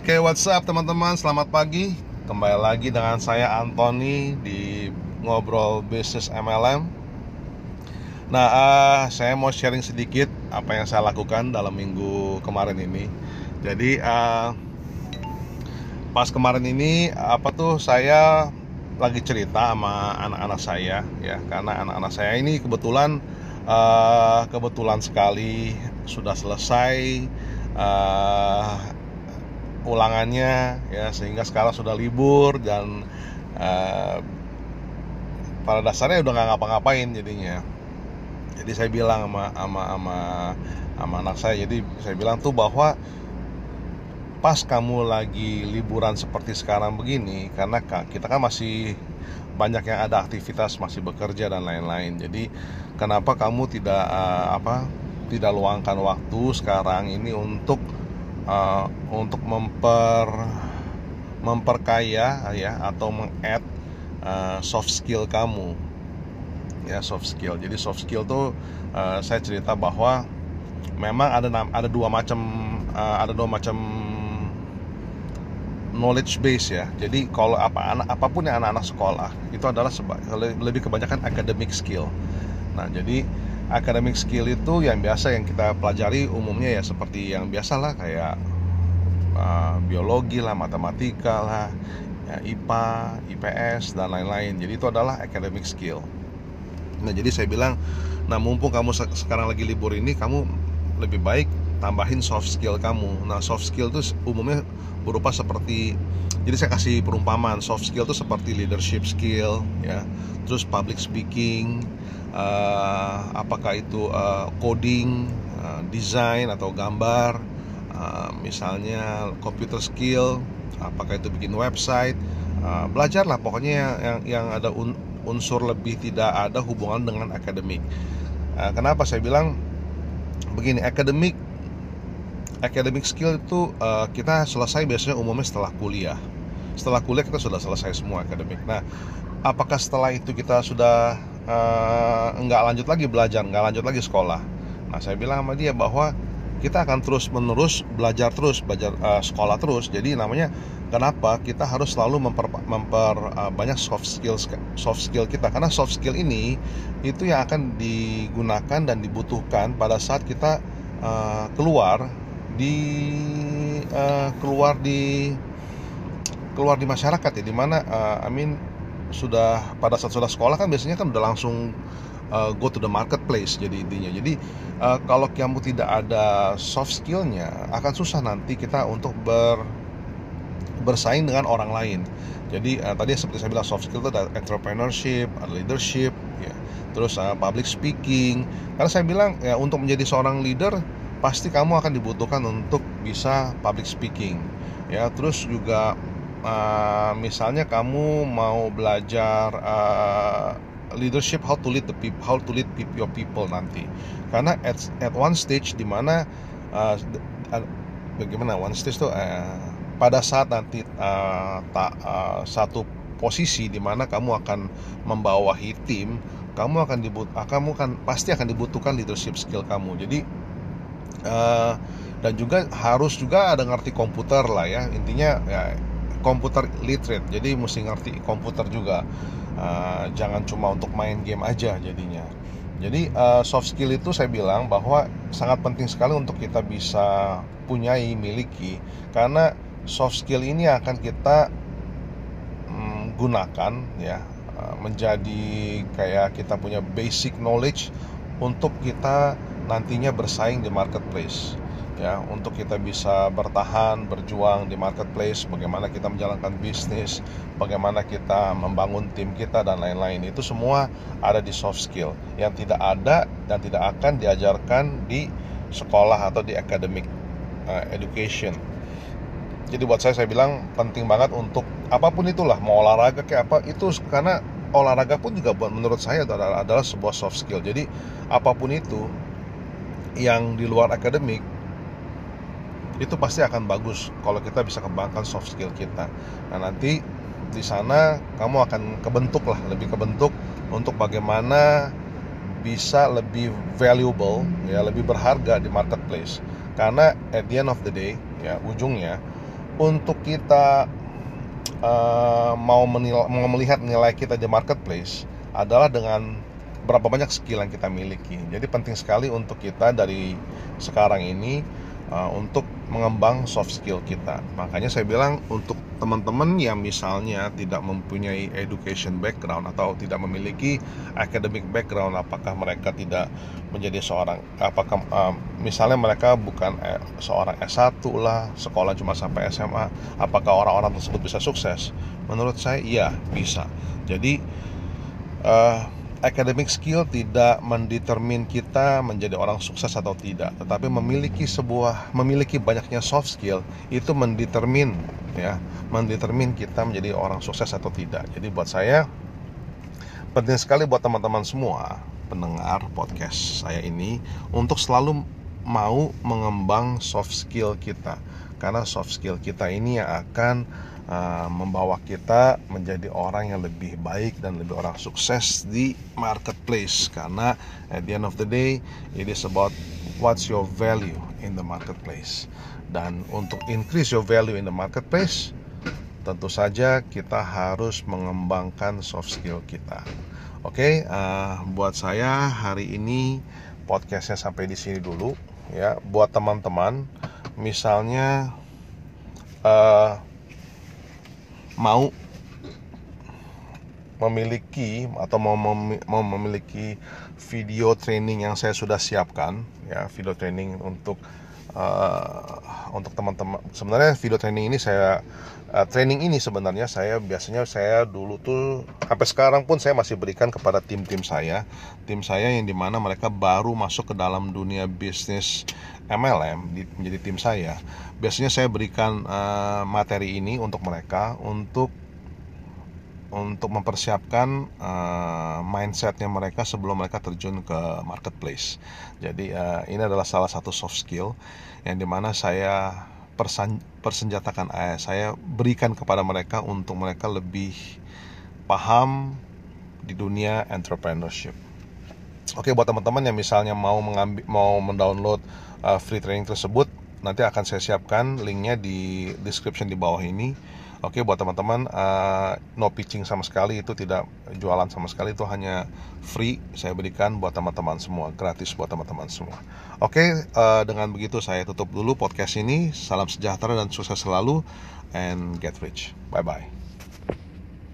Oke, what's up teman-teman? Selamat pagi. Kembali lagi dengan saya Anthony di ngobrol bisnis MLM. Nah, uh, saya mau sharing sedikit apa yang saya lakukan dalam minggu kemarin ini. Jadi, uh, pas kemarin ini apa tuh saya lagi cerita sama anak-anak saya ya, karena anak-anak saya ini kebetulan uh, kebetulan sekali sudah selesai uh, ulangannya ya sehingga sekarang sudah libur dan uh, pada dasarnya udah nggak ngapa-ngapain jadinya. Jadi saya bilang sama sama sama sama anak saya jadi saya bilang tuh bahwa pas kamu lagi liburan seperti sekarang begini karena kita kan masih banyak yang ada aktivitas masih bekerja dan lain-lain. Jadi kenapa kamu tidak uh, apa tidak luangkan waktu sekarang ini untuk uh, untuk memper memperkaya ya atau mengadd uh, soft skill kamu. Ya soft skill. Jadi soft skill tuh uh, saya cerita bahwa memang ada ada dua macam uh, ada dua macam knowledge base ya. Jadi kalau apa anak apa pun yang anak-anak sekolah itu adalah lebih kebanyakan academic skill. Nah jadi academic skill itu yang biasa yang kita pelajari umumnya ya seperti yang biasa lah kayak uh, biologi lah matematika lah ya, IPA IPS dan lain-lain. Jadi itu adalah academic skill. Nah jadi saya bilang nah mumpung kamu sekarang lagi libur ini kamu lebih baik tambahin soft skill kamu. Nah soft skill itu umumnya berupa seperti jadi saya kasih perumpamaan soft skill itu seperti leadership skill ya terus public speaking uh, apakah itu uh, coding uh, desain atau gambar uh, misalnya computer skill apakah itu bikin website uh, belajarlah pokoknya yang yang, ada un, unsur lebih tidak ada hubungan dengan akademik uh, kenapa saya bilang begini akademik academic skill itu uh, kita selesai biasanya umumnya setelah kuliah. Setelah kuliah kita sudah selesai semua akademik. Nah, apakah setelah itu kita sudah nggak lanjut lagi belajar, nggak lanjut lagi sekolah? Nah, saya bilang sama dia bahwa kita akan terus menerus belajar terus, belajar uh, sekolah terus. Jadi namanya kenapa kita harus selalu memper, memper uh, banyak soft skills soft skill kita karena soft skill ini itu yang akan digunakan dan dibutuhkan pada saat kita uh, keluar di uh, keluar di keluar di masyarakat ya di mana uh, I mean sudah pada saat sudah sekolah kan biasanya kan udah langsung uh, go to the marketplace jadi intinya. Jadi uh, kalau kamu tidak ada soft skillnya akan susah nanti kita untuk ber bersaing dengan orang lain. Jadi uh, tadi seperti saya bilang soft skill itu ada entrepreneurship ada leadership ya. Terus uh, public speaking. Karena saya bilang ya untuk menjadi seorang leader pasti kamu akan dibutuhkan untuk bisa public speaking ya. Terus juga uh, misalnya kamu mau belajar uh, leadership how to lead the people how to lead your people nanti. Karena at at one stage di mana uh, bagaimana one stage tuh uh, pada saat nanti uh, tak uh, satu posisi di mana kamu akan membawahi tim kamu akan dibut kamu kan pasti akan dibutuhkan leadership skill kamu. Jadi uh, dan juga harus juga ada ngerti komputer lah ya. Intinya ya komputer literate. Jadi mesti ngerti komputer juga. Uh, jangan cuma untuk main game aja jadinya. Jadi uh, soft skill itu saya bilang bahwa sangat penting sekali untuk kita bisa punyai miliki. Karena soft skill ini akan kita um, gunakan ya menjadi kayak kita punya basic knowledge untuk kita nantinya bersaing di marketplace ya untuk kita bisa bertahan berjuang di marketplace bagaimana kita menjalankan bisnis bagaimana kita membangun tim kita dan lain-lain. Itu semua ada di soft skill. Yang tidak ada dan tidak akan diajarkan di sekolah atau di academic uh, education. Jadi buat saya saya bilang penting banget untuk apa pun itulah mau olahraga kayak apa itu karena olahraga pun juga buat menurut saya adalah, adalah sebuah soft skill. Jadi apa pun itu yang di luar akademik itu pasti akan bagus kalau kita bisa kembangkan soft skill kita. Nah nanti di sana kamu akan kebentuk lah lebih kebentuk untuk bagaimana bisa lebih valuable ya lebih berharga di marketplace karena at the end of the day ya ujungnya untuk kita uh, mau, mau melihat nilai kita di marketplace adalah dengan berapa banyak skill yang kita miliki. Jadi penting sekali untuk kita dari sekarang ini uh, untuk mengembang soft skill kita. Makanya saya bilang untuk teman-teman yang misalnya tidak mempunyai education background atau tidak memiliki academic background, apakah mereka tidak menjadi seorang apakah uh, misalnya mereka bukan eh, seorang S1 lah, sekolah cuma sampai SMA, apakah orang-orang tersebut bisa sukses? Menurut saya iya, bisa. Jadi uh, academic skill tidak mendetermin kita menjadi orang sukses atau tidak, tetapi memiliki sebuah memiliki banyaknya soft skill itu mendetermin ya, mendetermin kita menjadi orang sukses atau tidak. Jadi buat saya penting sekali buat teman-teman semua pendengar podcast saya ini untuk selalu mau mengembang soft skill kita. Karena soft skill kita ini yang akan uh, membawa kita menjadi orang yang lebih baik dan lebih orang sukses di marketplace. Karena at the end of the day it is about what's your value in the marketplace. Dan untuk increase your value in the marketplace tentu saja kita harus mengembangkan soft skill kita. Oke okay, uh, buat saya hari ini podcastnya sampai di sini dulu ya. Buat teman-teman misalnya uh, mau memiliki atau mau, mem mau memiliki video training yang saya sudah siapkan ya video training untuk uh, untuk teman-teman sebenarnya video training ini saya uh, training ini sebenarnya saya biasanya saya dulu tuh sampai sekarang pun saya masih berikan kepada tim-tim saya tim saya yang di mana mereka baru masuk ke dalam dunia bisnis MLM di, menjadi tim saya. Biasanya saya berikan uh, materi ini untuk mereka untuk untuk mempersiapkan uh, mindsetnya mereka sebelum mereka terjun ke marketplace. Jadi uh, ini adalah salah satu soft skill yang di mana saya persan, persenjatakan, eh, saya berikan kepada mereka untuk mereka lebih paham di dunia entrepreneurship. Oke buat teman-teman yang misalnya mau mengambil mau mendownload uh, free training tersebut nanti akan saya siapkan linknya di description di bawah ini. Oke buat teman-teman uh, no pitching sama sekali itu tidak jualan sama sekali itu hanya free saya berikan buat teman-teman semua gratis buat teman-teman semua. Oke uh, dengan begitu saya tutup dulu podcast ini. Salam sejahtera dan sukses selalu and get rich. Bye bye.